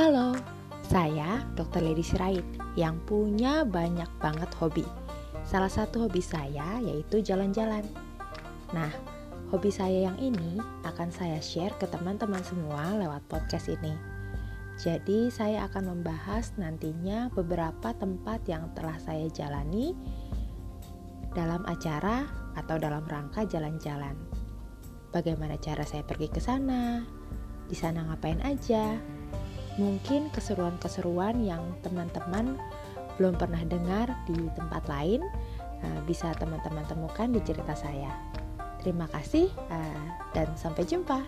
Halo, saya Dr. Lady Sirait yang punya banyak banget hobi. Salah satu hobi saya yaitu jalan-jalan. Nah, hobi saya yang ini akan saya share ke teman-teman semua lewat podcast ini. Jadi, saya akan membahas nantinya beberapa tempat yang telah saya jalani dalam acara atau dalam rangka jalan-jalan. Bagaimana cara saya pergi ke sana? Di sana ngapain aja? Mungkin keseruan-keseruan yang teman-teman belum pernah dengar di tempat lain eh, bisa teman-teman temukan di cerita saya. Terima kasih eh, dan sampai jumpa.